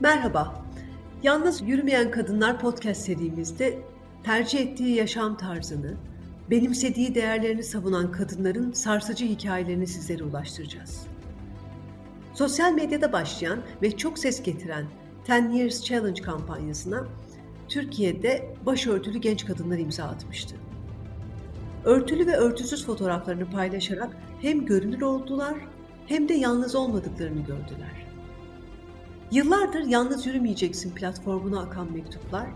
Merhaba. Yalnız Yürümeyen Kadınlar podcast serimizde tercih ettiği yaşam tarzını, benimsediği değerlerini savunan kadınların sarsıcı hikayelerini sizlere ulaştıracağız. Sosyal medyada başlayan ve çok ses getiren 10 Years Challenge kampanyasına Türkiye'de başörtülü genç kadınlar imza atmıştı. Örtülü ve örtüsüz fotoğraflarını paylaşarak hem görünür oldular hem de yalnız olmadıklarını gördüler. Yıllardır yalnız yürümeyeceksin platformuna akan mektuplar,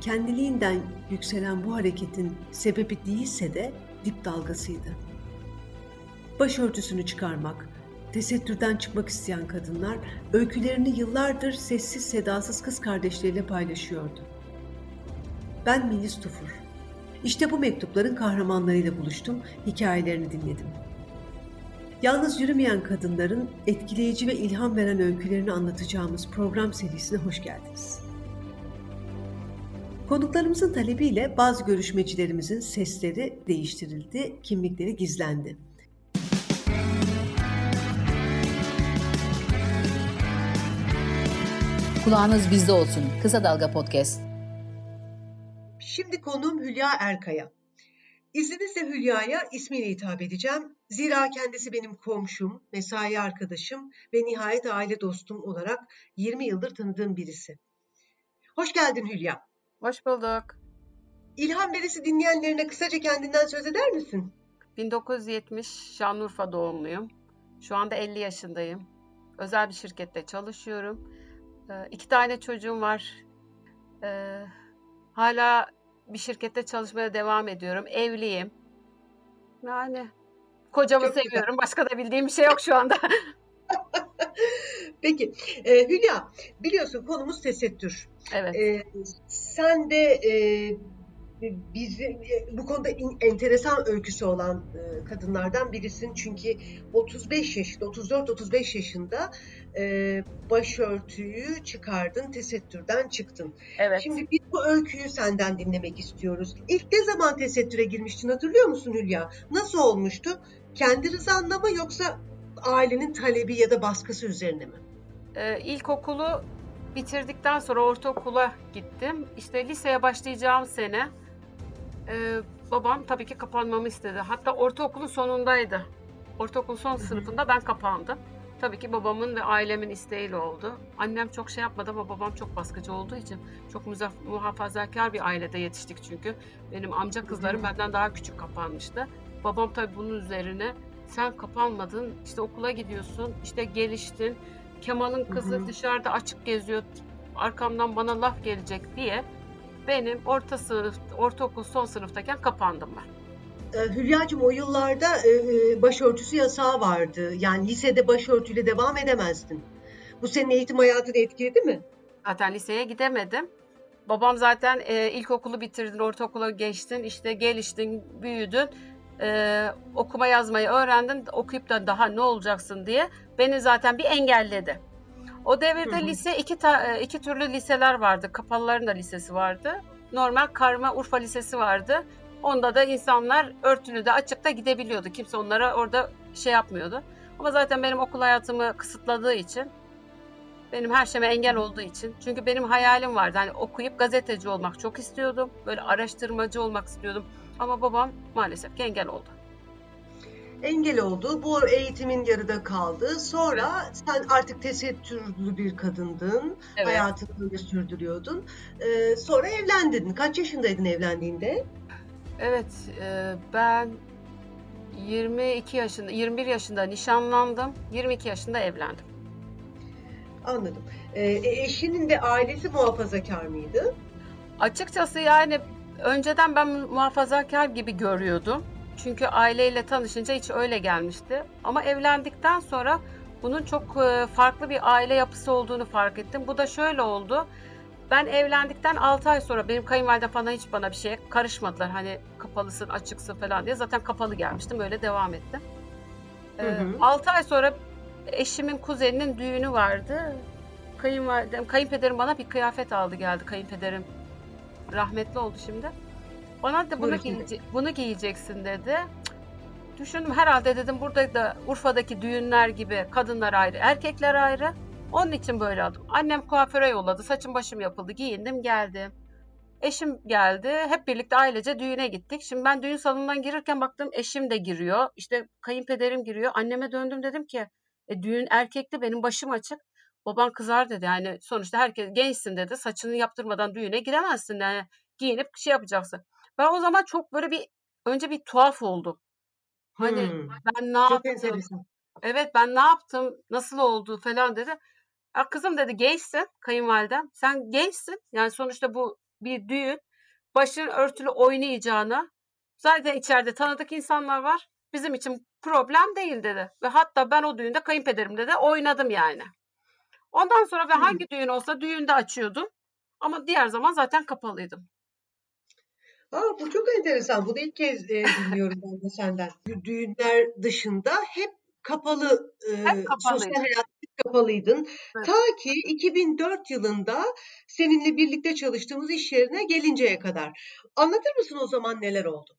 kendiliğinden yükselen bu hareketin sebebi değilse de dip dalgasıydı. Başörtüsünü çıkarmak, tesettürden çıkmak isteyen kadınlar öykülerini yıllardır sessiz sedasız kız kardeşleriyle paylaşıyordu. Ben Melis Tufur. İşte bu mektupların kahramanlarıyla buluştum, hikayelerini dinledim. Yalnız yürümeyen kadınların etkileyici ve ilham veren öykülerini anlatacağımız program serisine hoş geldiniz. Konuklarımızın talebiyle bazı görüşmecilerimizin sesleri değiştirildi, kimlikleri gizlendi. Kulağınız bizde olsun. Kısa Dalga Podcast. Şimdi konuğum Hülya Erkaya. İzninizle Hülya'ya ismiyle hitap edeceğim. Zira kendisi benim komşum, mesai arkadaşım ve nihayet aile dostum olarak 20 yıldır tanıdığım birisi. Hoş geldin Hülya. Hoş bulduk. İlham Verisi dinleyenlerine kısaca kendinden söz eder misin? 1970 Şanlıurfa doğumluyum. Şu anda 50 yaşındayım. Özel bir şirkette çalışıyorum. Ee, iki tane çocuğum var. Ee, hala bir şirkette çalışmaya devam ediyorum. Evliyim. Yani kocamı Çok seviyorum. Güzel. Başka da bildiğim bir şey yok şu anda. Peki e, Hülya biliyorsun konumuz tesettür. Evet. E, sen de e, bizi bu konuda enteresan öyküsü olan e, kadınlardan birisin. Çünkü 35 yaşında, 34-35 yaşında e, başörtüyü çıkardın, tesettürden çıktın. Evet. Şimdi biz bu öyküyü senden dinlemek istiyoruz. İlk ne zaman tesettüre girmiştin hatırlıyor musun Hülya? Nasıl olmuştu? Kendi rızanla mı yoksa ailenin talebi ya da baskısı üzerine mi? Ee, ilkokulu bitirdikten sonra ortaokula gittim. İşte liseye başlayacağım sene e, babam tabii ki kapanmamı istedi. Hatta ortaokulun sonundaydı. Ortaokul son sınıfında ben kapandım. Tabii ki babamın ve ailemin isteğiyle oldu. Annem çok şey yapmadı ama babam çok baskıcı olduğu için çok muhafazakar bir ailede yetiştik çünkü. Benim amca kızlarım benden daha küçük kapanmıştı. Babam tabii bunun üzerine sen kapanmadın, işte okula gidiyorsun, işte geliştin. Kemal'in kızı dışarıda açık geziyor, arkamdan bana laf gelecek diye benim orta sınıf, ortaokul son sınıftayken kapandım ben. Hülya'cığım o yıllarda başörtüsü yasağı vardı. Yani lisede başörtüyle devam edemezdin. Bu senin eğitim hayatını etkiledi mi? Zaten liseye gidemedim. Babam zaten e, ilkokulu bitirdin, ortaokula geçtin, işte geliştin, büyüdün, e, okuma yazmayı öğrendin, okuyup da daha ne olacaksın diye beni zaten bir engelledi. O devirde hı hı. lise iki, ta, iki türlü liseler vardı. Kapalıların da lisesi vardı. Normal karma Urfa Lisesi vardı. Onda da insanlar örtülü de açıkta gidebiliyordu. Kimse onlara orada şey yapmıyordu. Ama zaten benim okul hayatımı kısıtladığı için, benim her şeyime engel olduğu için. Çünkü benim hayalim vardı. Hani okuyup gazeteci olmak çok istiyordum. Böyle araştırmacı olmak istiyordum. Ama babam maalesef engel oldu engel oldu. Bu eğitimin yarıda kaldı. Sonra sen artık tesettürlü bir kadındın. Evet. Hayatını sürdürüyordun. Ee, sonra evlendin. Kaç yaşındaydın evlendiğinde? Evet, e, ben 22 yaşında, 21 yaşında nişanlandım. 22 yaşında evlendim. Anladım. Ee, eşinin de ailesi muhafazakar mıydı? Açıkçası yani önceden ben muhafazakar gibi görüyordum. Çünkü aileyle tanışınca hiç öyle gelmişti. Ama evlendikten sonra bunun çok e, farklı bir aile yapısı olduğunu fark ettim. Bu da şöyle oldu. Ben evlendikten 6 ay sonra benim kayınvalide falan hiç bana bir şeye karışmadılar. Hani kapalısın, açıksın falan diye. Zaten kapalı gelmiştim. Öyle devam ettim. Hı hı. 6 ay sonra eşimin kuzeninin düğünü vardı. Kayınvalidem, kayınpederim bana bir kıyafet aldı geldi. Kayınpederim rahmetli oldu şimdi. Bana da bunu, giyece- bunu giyeceksin dedi. Düşündüm herhalde dedim burada da Urfa'daki düğünler gibi kadınlar ayrı, erkekler ayrı. Onun için böyle aldım. Annem kuaföre yolladı. Saçım başım yapıldı. Giyindim geldim. Eşim geldi. Hep birlikte ailece düğüne gittik. Şimdi ben düğün salonundan girirken baktım eşim de giriyor. İşte kayınpederim giriyor. Anneme döndüm dedim ki e, düğün erkekti benim başım açık. Baban kızar dedi. Yani sonuçta herkes gençsin dedi. Saçını yaptırmadan düğüne giremezsin. Yani giyinip şey yapacaksın. Ben o zaman çok böyle bir önce bir tuhaf oldum. Hani Hmm, ben ne Çok yaptım? enteresan. Evet ben ne yaptım? Nasıl oldu falan dedi. Ya kızım dedi gençsin kayınvalidem. Sen gençsin. Yani sonuçta bu bir düğün. Başın örtülü oynayacağına. Zaten içeride tanıdık insanlar var. Bizim için problem değil dedi. Ve hatta ben o düğünde kayınpederimle de oynadım yani. Ondan sonra ve hangi düğün olsa düğünde açıyordum. Ama diğer zaman zaten kapalıydım. Aa, bu çok enteresan. Bunu ilk kez e, dinliyorum ben de senden. Düğünler dışında hep kapalı, e, Hep sosyal hayatta kapalıydın. Evet. Ta ki 2004 yılında seninle birlikte çalıştığımız iş yerine gelinceye kadar. Anlatır mısın o zaman neler oldu?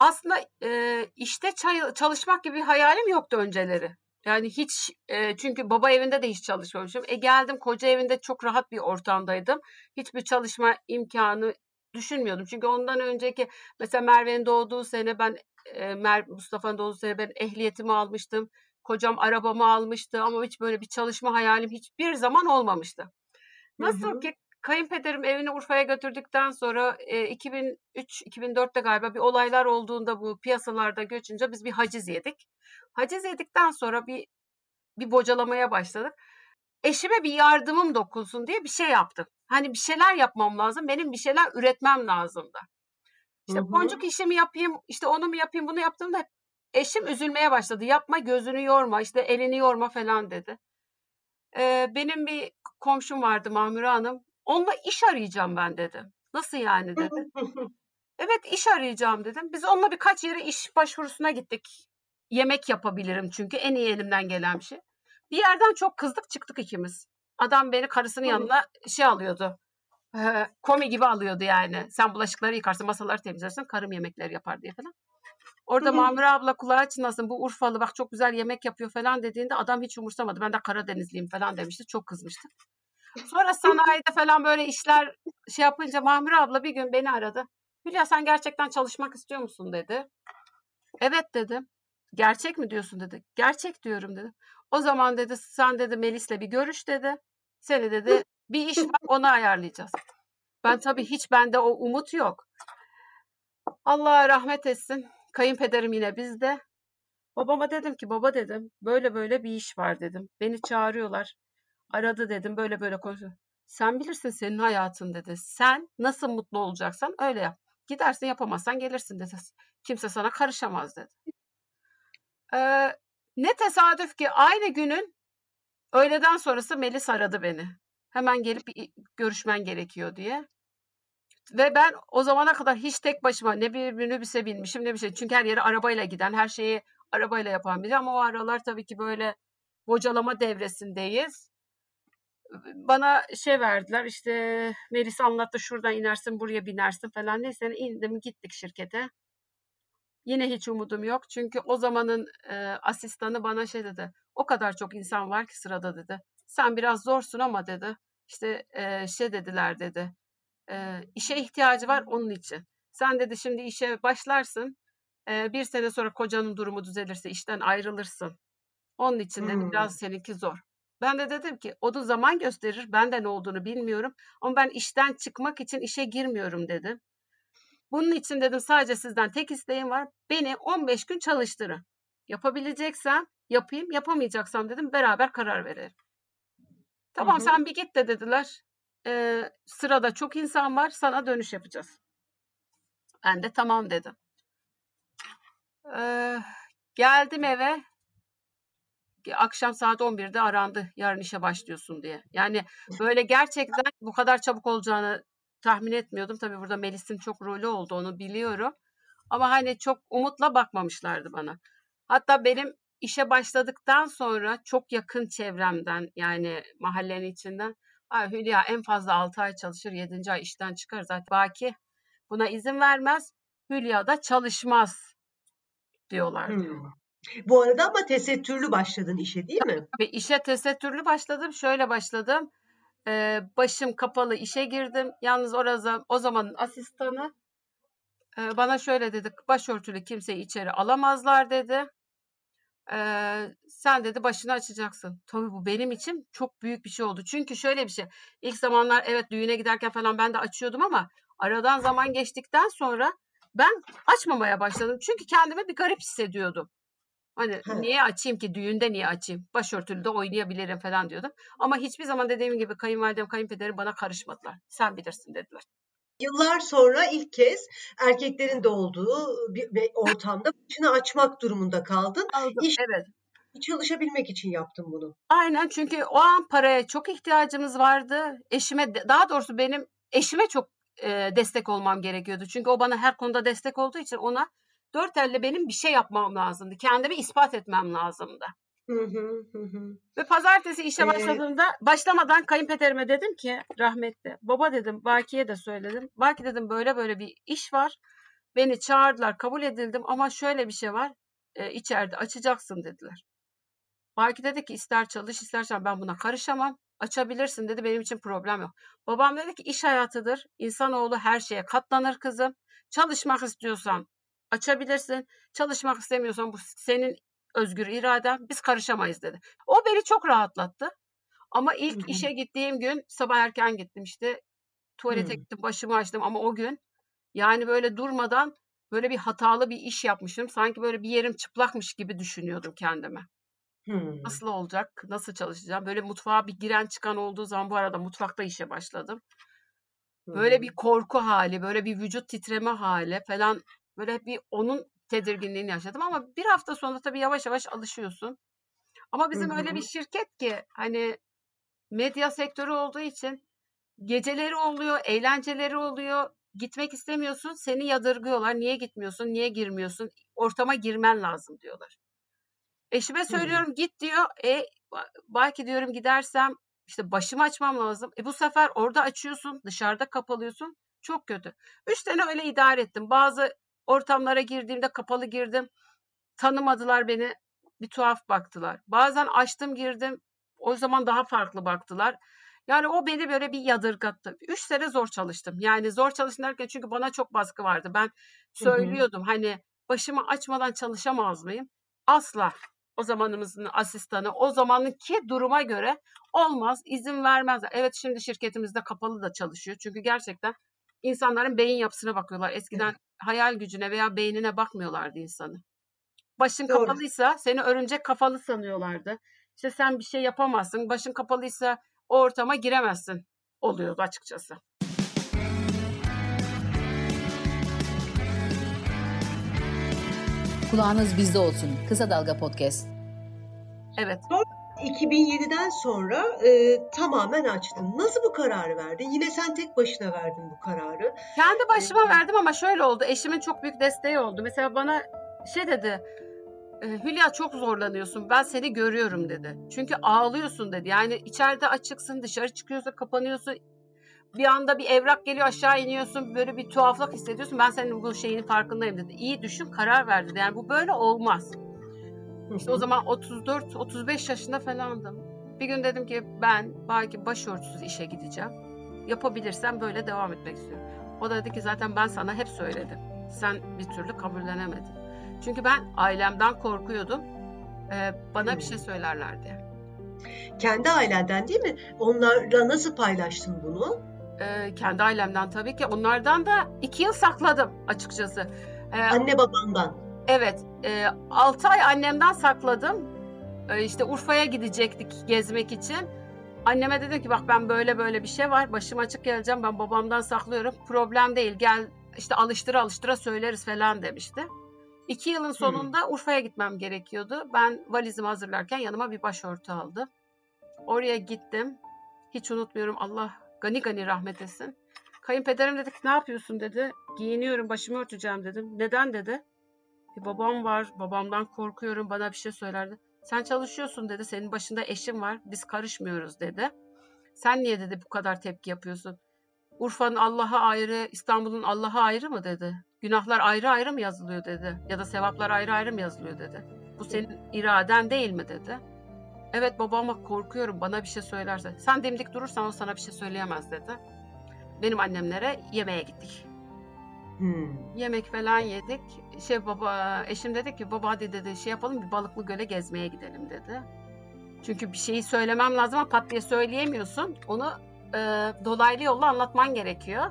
Aslında e, işte çay- çalışmak gibi bir hayalim yoktu önceleri. Yani hiç e, çünkü baba evinde de hiç çalışmamışım. E geldim koca evinde çok rahat bir ortamdaydım. Hiçbir çalışma imkanı düşünmüyordum. Çünkü ondan önceki mesela Merve'nin doğduğu sene ben Mer Mustafa'nın doğduğu sene ben ehliyetimi almıştım. Kocam arabamı almıştı ama hiç böyle bir çalışma hayalim hiçbir zaman olmamıştı. Hı Nasıl hı. ki kayınpederim evini Urfa'ya götürdükten sonra e, 2003-2004'te galiba bir olaylar olduğunda bu piyasalarda göçünce biz bir haciz yedik. Haciz yedikten sonra bir bir bocalamaya başladık. Eşime bir yardımım dokunsun diye bir şey yaptım. Hani bir şeyler yapmam lazım. Benim bir şeyler üretmem lazımdı. İşte Hı hı. boncuk işimi yapayım, işte onu mu yapayım, bunu yaptığımda eşim üzülmeye başladı. Yapma gözünü yorma, işte elini yorma falan dedi. Ee, benim bir komşum vardı Mahmure Hanım. Onunla iş arayacağım ben dedim. Nasıl yani dedi. Evet iş arayacağım dedim. Biz onunla birkaç yere iş başvurusuna gittik. Yemek yapabilirim çünkü en iyi elimden gelen bir şey. Bir yerden çok kızdık çıktık ikimiz. Adam beni karısının yanına şey alıyordu. komi gibi alıyordu yani. Sen bulaşıkları yıkarsın, masaları temizlersin, karım yemekleri yapar diye falan. Orada. Mamure abla kulağı çınlasın bu Urfalı bak çok güzel yemek yapıyor falan dediğinde adam hiç umursamadı. Ben de Karadenizliyim falan demişti. Çok kızmıştı. Sonra sanayide falan böyle işler şey yapınca Mahmure abla bir gün beni aradı. Hülya sen gerçekten çalışmak istiyor musun dedi. Evet dedim. Gerçek mi diyorsun dedi. Gerçek diyorum dedi. O zaman dedi sen dedi Melis'le bir görüş dedi. Seni dedi bir iş var onu ayarlayacağız. Ben tabii hiç bende o umut yok. Allah rahmet etsin. Kayınpederim yine bizde. Babama dedim ki baba dedim böyle böyle bir iş var dedim. Beni çağırıyorlar. Aradı dedim böyle böyle konuşuyor. Sen bilirsin senin hayatın dedi. Sen nasıl mutlu olacaksan öyle yap. Gidersin yapamazsan gelirsin dedi. Kimse sana karışamaz dedi. Ee, ne tesadüf ki aynı günün öğleden sonrası Melis aradı beni. Hemen gelip görüşmen gerekiyor diye. Ve ben o zamana kadar hiç tek başıma ne bir minibüse binmişim ne bir şey. Çünkü her yere arabayla giden, her şeyi arabayla yapan biri. Ama o aralar tabii ki böyle bocalama devresindeyiz. Bana şey verdiler işte Melis anlattı şuradan inersin buraya binersin falan. Neyse indim gittik şirkete. Yine hiç umudum yok. Çünkü o zamanın e, asistanı bana şey dedi. O kadar çok insan var ki sırada dedi. Sen biraz zorsun ama dedi. İşte e, şey dediler dedi. E, işe ihtiyacı var onun için. Sen dedi şimdi işe başlarsın. E, bir sene sonra kocanın durumu düzelirse işten ayrılırsın. Onun için dedi Hmm. biraz seninki zor. Ben de dedim ki o da zaman gösterir. Ben de ne olduğunu bilmiyorum. Ama ben işten çıkmak için işe girmiyorum dedim. Bunun için dedim sadece sizden tek isteğim var. Beni 15 gün çalıştırın. Yapabileceksem yapayım, yapamayacaksam dedim beraber karar verelim. Tamam hı. sen bir git de dediler. Ee, sırada çok insan var sana dönüş yapacağız. Ben de tamam dedim. Ee, geldim eve. Akşam saat 11'de arandı yarın işe başlıyorsun diye. Yani böyle gerçekten bu kadar çabuk olacağını tahmin etmiyordum. Tabii burada Melis'in çok rolü oldu onu biliyorum. Ama hani çok umutla bakmamışlardı bana. Hatta benim işe başladıktan sonra çok yakın çevremden yani mahallenin içinden Ay Hülya en fazla 6 ay çalışır 7. ay işten çıkar zaten Baki buna izin vermez. Hülya da çalışmaz diyorlardı. Hmm. Bu arada ama tesettürlü başladın işe değil mi? Ve işe tesettürlü başladım. Şöyle başladım. Ee, başım kapalı işe girdim. Yalnız orada o zamanın asistanı e, bana şöyle dedi. Başörtülü kimseyi içeri alamazlar dedi. Ee, sen dedi başını açacaksın. Tabii bu benim için çok büyük bir şey oldu. Çünkü şöyle bir şey. İlk zamanlar evet düğüne giderken falan ben de açıyordum ama aradan zaman geçtikten sonra ben açmamaya başladım. Çünkü kendimi bir garip hissediyordum. Hani He. niye açayım ki düğünde niye açayım? Başörtülü de oynayabilirim falan diyordum. Ama hiçbir zaman dediğim gibi kayınvalidem, kayınpederim bana karışmadılar. Sen bilirsin dediler. Yıllar sonra ilk kez erkeklerin de olduğu bir ortamda başını açmak durumunda kaldın. Aldım. İş Evet. çalışabilmek için yaptın bunu. Aynen çünkü o an paraya çok ihtiyacımız vardı. Eşime daha doğrusu benim eşime çok e, destek olmam gerekiyordu. Çünkü o bana her konuda destek olduğu için ona dört elle benim bir şey yapmam lazımdı. Kendimi ispat etmem lazımdı. Hı hı, hı hı. Ve pazartesi işe Ee, başladığımda başlamadan kayınpederime dedim ki rahmetli baba dedim Baki'ye de söyledim. Baki dedim böyle böyle bir iş var. Beni çağırdılar kabul edildim ama şöyle bir şey var. E, içeride açacaksın dediler. Baki dedi ki ister çalış ister çalış ben buna karışamam. Açabilirsin dedi benim için problem yok. Babam dedi ki iş hayatıdır. İnsanoğlu her şeye katlanır kızım. Çalışmak istiyorsan açabilirsin. Çalışmak istemiyorsan bu senin özgür iraden. Biz karışamayız dedi. O beni çok rahatlattı. Ama ilk hı. işe gittiğim gün sabah erken gittim işte. Tuvalete Hımm. gittim, başımı açtım ama o gün yani böyle durmadan böyle bir hatalı bir iş yapmışım. Sanki böyle bir yerim çıplakmış gibi düşünüyordum kendime. Hımm. Nasıl olacak? Nasıl çalışacağım? Böyle mutfağa bir giren çıkan olduğu zaman bu arada mutfakta işe başladım. Böyle hı. bir korku hali, böyle bir vücut titreme hali falan böyle bir onun tedirginliğini yaşadım ama bir hafta sonra tabii yavaş yavaş alışıyorsun. Ama bizim öyle bir şirket ki hani medya sektörü olduğu için geceleri oluyor, eğlenceleri oluyor. Gitmek istemiyorsun, seni yadırgıyorlar. Niye gitmiyorsun, niye girmiyorsun? Ortama girmen lazım diyorlar. Eşime söylüyorum git diyor. E belki diyorum gidersem işte başımı açmam lazım. E bu sefer orada açıyorsun, dışarıda kapalıyorsun. Çok kötü. Üç sene öyle idare ettim. Bazı ortamlara girdiğimde kapalı girdim. Tanımadılar beni. Bir tuhaf baktılar. Bazen açtım girdim. O zaman daha farklı baktılar. Yani o beni böyle bir yadırgattı. Üç sene zor çalıştım. Yani zor çalıştım derken çünkü bana çok baskı vardı. Ben Hı hı. söylüyordum hani başımı açmadan çalışamaz mıyım? Asla. O zamanımızın asistanı, o zamanınki duruma göre olmaz, izin vermezler. Evet şimdi şirketimizde kapalı da çalışıyor. Çünkü gerçekten insanların beyin yapısına bakıyorlar. Eskiden Evet. hayal gücüne veya beynine bakmıyorlardı insanı. Başın Doğru. kapalıysa seni örümcek kafalı sanıyorlardı. İşte sen bir şey yapamazsın. Başın kapalıysa o ortama giremezsin oluyordu açıkçası. Kulağınız bizde olsun. Kısa Dalga Podcast. Evet. 2007'den sonra e, tamamen açtın. Nasıl bu kararı verdin? Yine sen tek başına verdin bu kararı. Kendi E, başıma verdim ama şöyle oldu. Eşimin çok büyük desteği oldu. Mesela bana şey dedi. "E, Hülya çok zorlanıyorsun. Ben seni görüyorum dedi. Çünkü ağlıyorsun dedi. Yani içeride açıksın, dışarı çıkıyorsun, kapanıyorsun. Bir anda bir evrak geliyor aşağı iniyorsun. Böyle bir tuhaflık hissediyorsun. Ben senin bu şeyinin farkındayım dedi. İyi düşün, karar ver dedi. Yani bu böyle olmaz. İşte o zaman 34-35 yaşında falandım. Bir gün dedim ki ben belki başörtüsüz işe gideceğim. Yapabilirsem böyle devam etmek istiyorum. O da dedi ki zaten ben sana hep söyledim. Sen bir türlü kabullenemedin. Çünkü ben ailemden korkuyordum. Ee, bana bir şey söylerler diye. Kendi ailenden değil mi? Onlarla nasıl paylaştın bunu? Ee, kendi ailemden tabii ki. Onlardan da iki yıl sakladım açıkçası. Ee, Anne babandan. Evet, e, 6 ay annemden sakladım. E, işte Urfa'ya gidecektik gezmek için. Anneme dedim ki bak ben böyle böyle bir şey var. Başım açık geleceğim. Ben babamdan saklıyorum. Problem değil. Gel işte alıştıra alıştıra söyleriz falan demişti. İki yılın Hımm. sonunda Urfa'ya gitmem gerekiyordu. Ben valizimi hazırlarken yanıma bir başörtü aldım. Oraya gittim. Hiç unutmuyorum. Allah gani gani rahmet etsin. Kayınpederim dedi ki ne yapıyorsun dedi. Giyiniyorum başımı örteceğim dedim. Neden dedi. E, babam var. Babamdan korkuyorum. Bana bir şey söylerdi. Sen çalışıyorsun dedi. Senin başında eşin var. Biz karışmıyoruz dedi. Sen niye dedi bu kadar tepki yapıyorsun? Urfa'nın Allah'a ayrı, İstanbul'un Allah'a ayrı mı dedi. Günahlar ayrı ayrı mı yazılıyor dedi. Ya da sevaplar ayrı ayrı mı yazılıyor dedi. Bu senin iraden değil mi dedi. Evet babama korkuyorum bana bir şey söylerse. Sen dimdik durursan o sana bir şey söyleyemez dedi. Benim annemlere yemeğe gittik. Hmm. Yemek falan yedik. Şey baba eşim dedi ki baba hadi dedi şey yapalım bir balıklı göle gezmeye gidelim dedi. Çünkü bir şeyi söylemem lazım ama pat diye söyleyemiyorsun. Onu e, dolaylı yolla anlatman gerekiyor.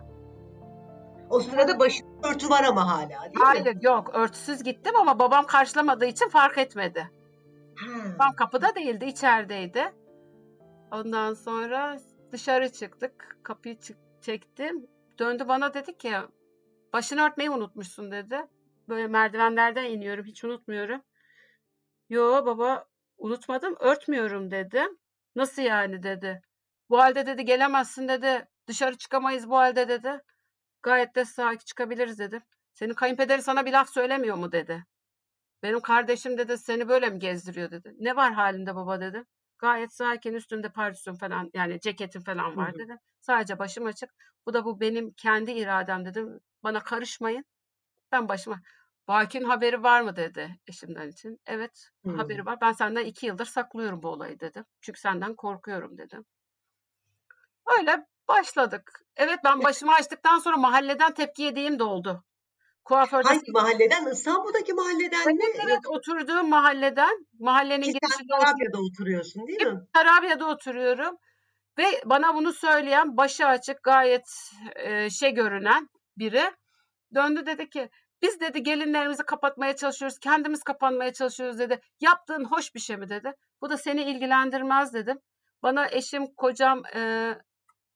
O sırada başında örtü var ama hala değil mi? Hayır yok örtüsüz gittim ama babam karşılamadığı için fark etmedi. Ha. Babam kapıda değildi içerideydi. Ondan sonra dışarı çıktık. Kapıyı çektim. Döndü bana dedi ki başını örtmeyi unutmuşsun dedi. Böyle merdivenlerden iniyorum hiç unutmuyorum. Yo baba unutmadım örtmüyorum dedi. Nasıl yani dedi. Bu halde dedi gelemezsin dedi. Dışarı çıkamayız bu halde dedi. Gayet de sakin çıkabiliriz dedi. Senin kayınpederi sana bir laf söylemiyor mu dedi. Benim kardeşim dedi seni böyle mi gezdiriyor dedi. Ne var halinde baba dedi. Gayet sakin üstünde pardüsün falan yani ceketin falan var dedi. Sadece başım açık. Bu da bu benim kendi iradem dedim. Bana karışmayın. Ben başıma. Bakin haberi var mı dedi eşimden için. Evet Hmm. haberi var. Ben senden iki yıldır saklıyorum bu olayı dedim. Çünkü senden korkuyorum dedim. Öyle başladık. Evet ben başımı açtıktan sonra mahalleden tepki yediğim de oldu. Kuaförde Hangi mahalleden? İstanbul'daki mahalleden mi? Evet, evet oturduğum mahalleden mahallenin Ki girişinde. Tarabya'da oturuyorsun değil mi? Tarabya'da oturuyorum. Ve bana bunu söyleyen başı açık gayet e, şey görünen biri döndü dedi ki biz dedi gelinlerimizi kapatmaya çalışıyoruz. Kendimiz kapanmaya çalışıyoruz dedi. Yaptığın hoş bir şey mi dedi. Bu da seni ilgilendirmez dedim. Bana eşim, kocam, e,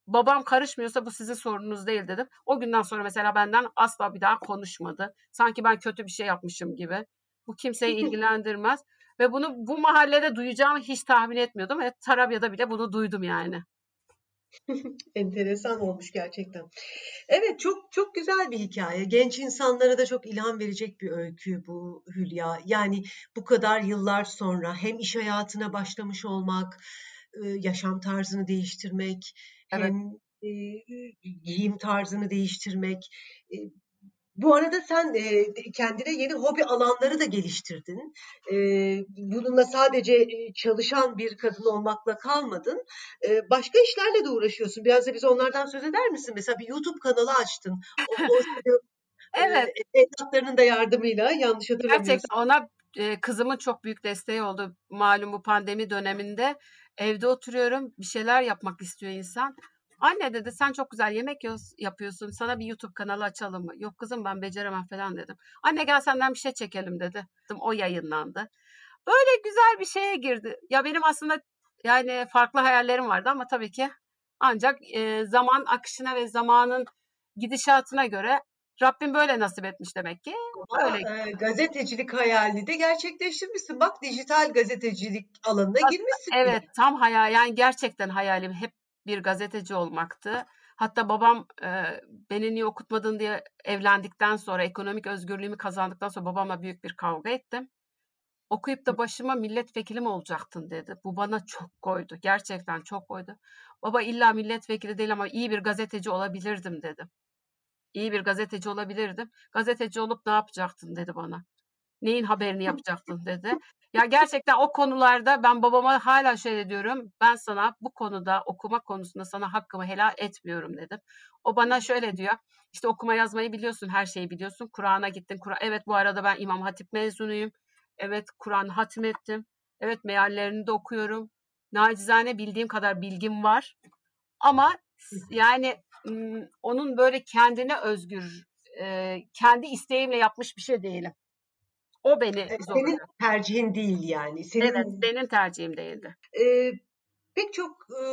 babam karışmıyorsa bu sizin sorununuz değil dedim. O günden sonra mesela benden asla bir daha konuşmadı. Sanki ben kötü bir şey yapmışım gibi. Bu kimseyi ilgilendirmez. Ve bunu bu mahallede duyacağımı hiç tahmin etmiyordum. Evet, Tarabya'da bile bunu duydum yani. Enteresan olmuş gerçekten. Evet çok çok güzel bir hikaye. Genç insanlara da çok ilham verecek bir öykü bu Hülya. Yani bu kadar yıllar sonra hem iş hayatına başlamış olmak, yaşam tarzını değiştirmek, Evet. hem giyim tarzını değiştirmek. Bu arada sen e, kendine yeni hobi alanları da geliştirdin. E, bununla sadece çalışan bir kadın olmakla kalmadın. E, başka işlerle de uğraşıyorsun. Biraz da bize onlardan söz eder misin? Mesela bir YouTube kanalı açtın. O, Evet. e, evlatlarının da yardımıyla yanlış hatırlamıyorsam. Gerçekten ona e, kızımın çok büyük desteği oldu. Malum bu pandemi döneminde evde oturuyorum. Bir şeyler yapmak istiyor insan. Anne dedi sen çok güzel yemek yapıyorsun. Sana bir YouTube kanalı açalım mı? Yok kızım ben beceremem falan dedim. Anne gel senden bir şey çekelim dedi. O yayınlandı. Böyle güzel bir şeye girdi. Ya benim aslında yani farklı hayallerim vardı ama tabii ki ancak e, zaman akışına ve zamanın gidişatına göre Rabbim böyle nasip etmiş demek ki. Öyle. e, gazetecilik hayalini de gerçekleştirmişsin. Bak dijital gazetecilik alanına Aslında girmişsin. Evet tam hayal yani gerçekten hayalim hep bir gazeteci olmaktı. Hatta babam e, beni niye okutmadın diye evlendikten sonra ekonomik özgürlüğümü kazandıktan sonra babamla büyük bir kavga ettim. Okuyup da başıma milletvekili mi olacaktın dedi. Bu bana çok koydu. Gerçekten çok koydu. Baba illa milletvekili değil ama iyi bir gazeteci olabilirdim dedi. İyi bir gazeteci olabilirdim. Gazeteci olup ne yapacaktın dedi bana. Neyin haberini yapacaktın dedi. Ya gerçekten o konularda ben babama hala şöyle diyorum. Ben sana bu konuda okuma konusunda sana hakkımı helal etmiyorum dedim. O bana şöyle diyor. İşte okuma yazmayı biliyorsun, her şeyi biliyorsun. Kur'an'a gittin. Kur'an evet bu arada ben İmam Hatip mezunuyum. Evet Kur'an hatmettim. Evet meallerini de okuyorum. Nacizane bildiğim kadar bilgim var. Ama yani onun böyle kendine özgür, kendi isteğimle yapmış bir şey değilim. O beni E, Senin tercihin değil yani. Senin Evet, senin tercihin değildi. e, pek çok e,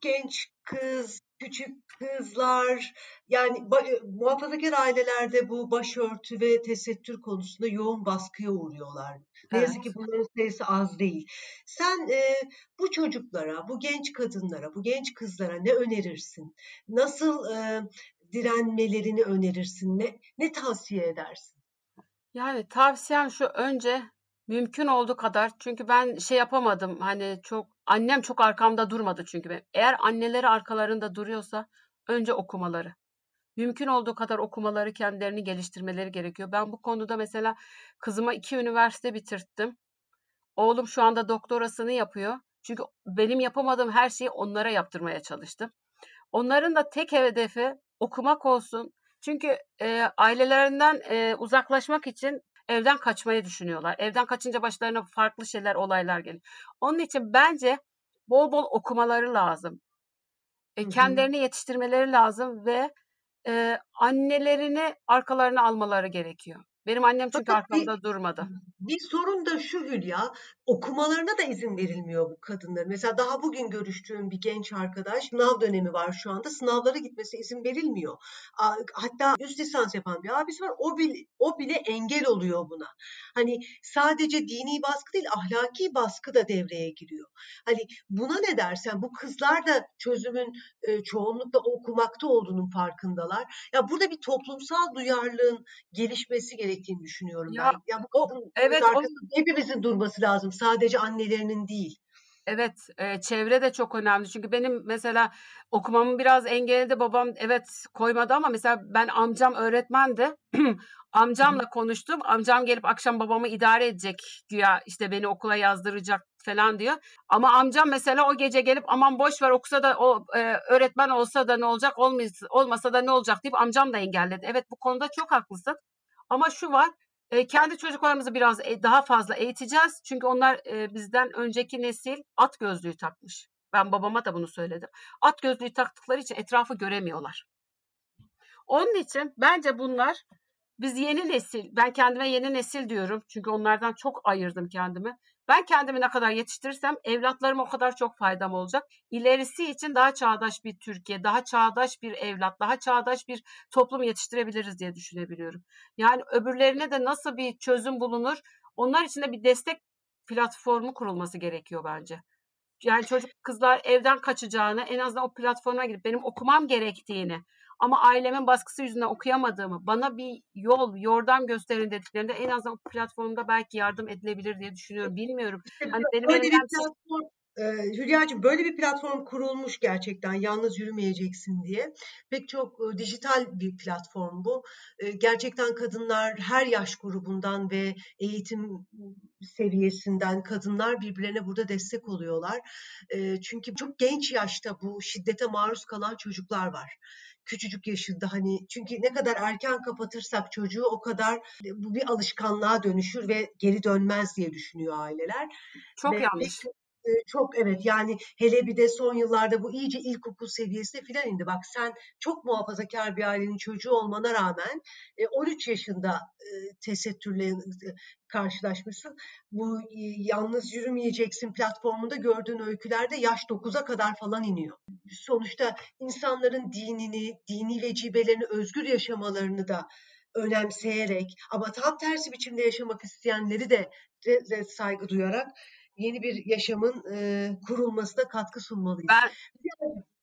genç kız, küçük kızlar yani e, muhafazakar ailelerde bu başörtü ve tesettür konusunda yoğun baskıya uğruyorlar. Ne Evet. yazık ki bunların sayısı az değil. Sen e, bu çocuklara, bu genç kadınlara, bu genç kızlara ne önerirsin? Nasıl e, direnmelerini önerirsin? Ne, ne tavsiye edersin? Yani tavsiyem şu önce mümkün olduğu kadar çünkü ben şey yapamadım hani çok annem çok arkamda durmadı çünkü benim. Eğer anneleri arkalarında duruyorsa önce okumaları. Mümkün olduğu kadar okumaları, kendilerini geliştirmeleri gerekiyor. Ben bu konuda mesela kızıma iki üniversite bitirttim. Oğlum şu anda doktorasını yapıyor. Çünkü benim yapamadığım her şeyi onlara yaptırmaya çalıştım. Onların da tek hedefi okumak olsun. Çünkü e, ailelerinden e, uzaklaşmak için evden kaçmayı düşünüyorlar. Evden kaçınca başlarına farklı şeyler, olaylar geliyor. Onun için bence bol bol okumaları lazım. E, kendilerini yetiştirmeleri lazım ve e, annelerini arkalarına almaları gerekiyor. Benim annem çünkü Fakat bir, arkamda durmadı. bir sorun da şu Hülya, okumalarına da izin verilmiyor bu kadınların. Mesela daha bugün görüştüğüm bir genç arkadaş, sınav dönemi var şu anda, sınavlara gitmesi izin verilmiyor. Hatta üst lisans yapan bir abisi var, o bile, o bile engel oluyor buna. Hani sadece dini baskı değil, ahlaki baskı da devreye giriyor. Hani buna ne dersen, bu kızlar da çözümün e, çoğunlukla okumakta olduğunun farkındalar. Ya burada bir toplumsal duyarlılığın gelişmesi gerektiğini düşünüyorum Ya, ben. Ya bu o, evet, o, hepimizin durması lazım. Sadece annelerinin değil. Evet, e, çevre de çok önemli. Çünkü benim mesela okumamın biraz engelledi. Babam evet koymadı ama mesela ben amcam öğretmendi. Amcamla konuştum. Amcam gelip akşam babamı idare edecek güya işte beni okula yazdıracak falan diyor. Ama amcam mesela o gece gelip aman boş ver okusa da o e, öğretmen olsa da ne olacak olmasa, olmasa da ne olacak deyip amcam da engelledi. Evet bu konuda çok haklısın. Ama şu var e, kendi çocuklarımızı biraz e, daha fazla eğiteceğiz. Çünkü onlar e, bizden önceki nesil at gözlüğü takmış. Ben babama da bunu söyledim. At gözlüğü taktıkları için etrafı göremiyorlar. Onun için bence bunlar biz yeni nesil, ben kendime yeni nesil diyorum. Çünkü onlardan çok ayırdım kendimi. Ben kendimi ne kadar yetiştirirsem evlatlarıma o kadar çok faydam olacak. İlerisi için daha çağdaş bir Türkiye, daha çağdaş bir evlat, daha çağdaş bir toplum yetiştirebiliriz diye düşünebiliyorum. Yani öbürlerine de nasıl bir çözüm bulunur? Onlar için de bir destek platformu kurulması gerekiyor bence. Yani çocuk kızlar evden kaçacağını en azından o platforma girip benim okumam gerektiğini ama ailemin baskısı yüzünden okuyamadığımı, bana bir yol, yordam gösterin dediklerinde en azından o platformda belki yardım edilebilir diye düşünüyorum. Bilmiyorum. Hani benim Öyle bir platform e, Hülya'cığım böyle bir platform kurulmuş gerçekten yalnız yürümeyeceksin diye. Pek çok e, dijital bir platform bu. E, gerçekten kadınlar her yaş grubundan ve eğitim seviyesinden kadınlar birbirlerine burada destek oluyorlar. E, çünkü çok genç yaşta bu şiddete maruz kalan çocuklar var küçücük yaşında hani çünkü ne kadar erken kapatırsak çocuğu o kadar bu bir alışkanlığa dönüşür ve geri dönmez diye düşünüyor aileler. Çok ve yanlış. Çok evet yani hele bir de son yıllarda bu iyice ilkokul seviyesine filan indi. Bak sen çok muhafazakar bir ailenin çocuğu olmana rağmen 13 yaşında tesettürle karşılaşmışsın. Bu yalnız yürümeyeceksin platformunda gördüğün öykülerde yaş 9'a kadar falan iniyor. Sonuçta insanların dinini, dini vecibelerini özgür yaşamalarını da önemseyerek ama tam tersi biçimde yaşamak isteyenleri de, de, de saygı duyarak yeni bir yaşamın e, kurulmasına katkı sunmalıyız. Ben,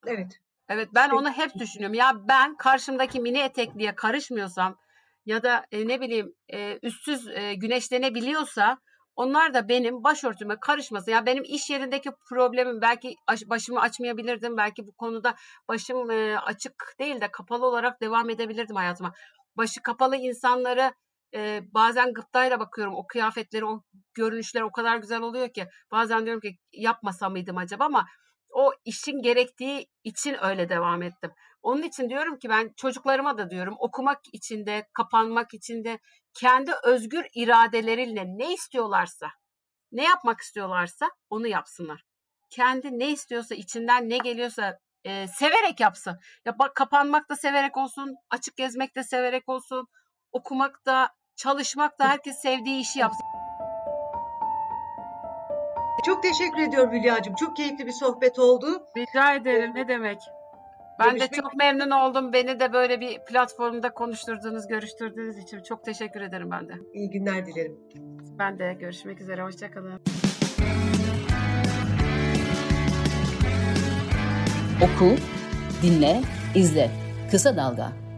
evet. Evet ben onu hep düşünüyorum. Ya ben karşımdaki mini etekliye karışmıyorsam ya da e, ne bileyim e, üstsüz e, güneşlenebiliyorsa onlar da benim başörtüme karışmasın. Ya benim iş yerindeki problemim belki başımı açmayabilirdim. Belki bu konuda başım e, açık değil de kapalı olarak devam edebilirdim hayatıma. Başı kapalı insanları e, bazen gıptayla bakıyorum. O kıyafetleri, o görünüşler o kadar güzel oluyor ki. Bazen diyorum ki yapmasa mıydım acaba ama o işin gerektiği için öyle devam ettim. Onun için diyorum ki ben çocuklarıma da diyorum okumak için de, kapanmak için de kendi özgür iradeleriyle ne istiyorlarsa, ne yapmak istiyorlarsa onu yapsınlar. Kendi ne istiyorsa, içinden ne geliyorsa e, severek yapsın. Ya bak kapanmak da severek olsun, açık gezmek de severek olsun, okumak da, çalışmak da herkes sevdiği işi yapsın. Çok teşekkür ediyorum Hülya'cığım. Çok keyifli bir sohbet oldu. Rica ederim. Ne demek? Ben Görüşmek de çok memnun oldum. Beni de böyle bir platformda konuşturduğunuz, görüştürdüğünüz için çok teşekkür ederim ben de. İyi günler dilerim. Ben de görüşmek üzere. Hoşçakalın. Oku, dinle, izle. Kısa Dalga.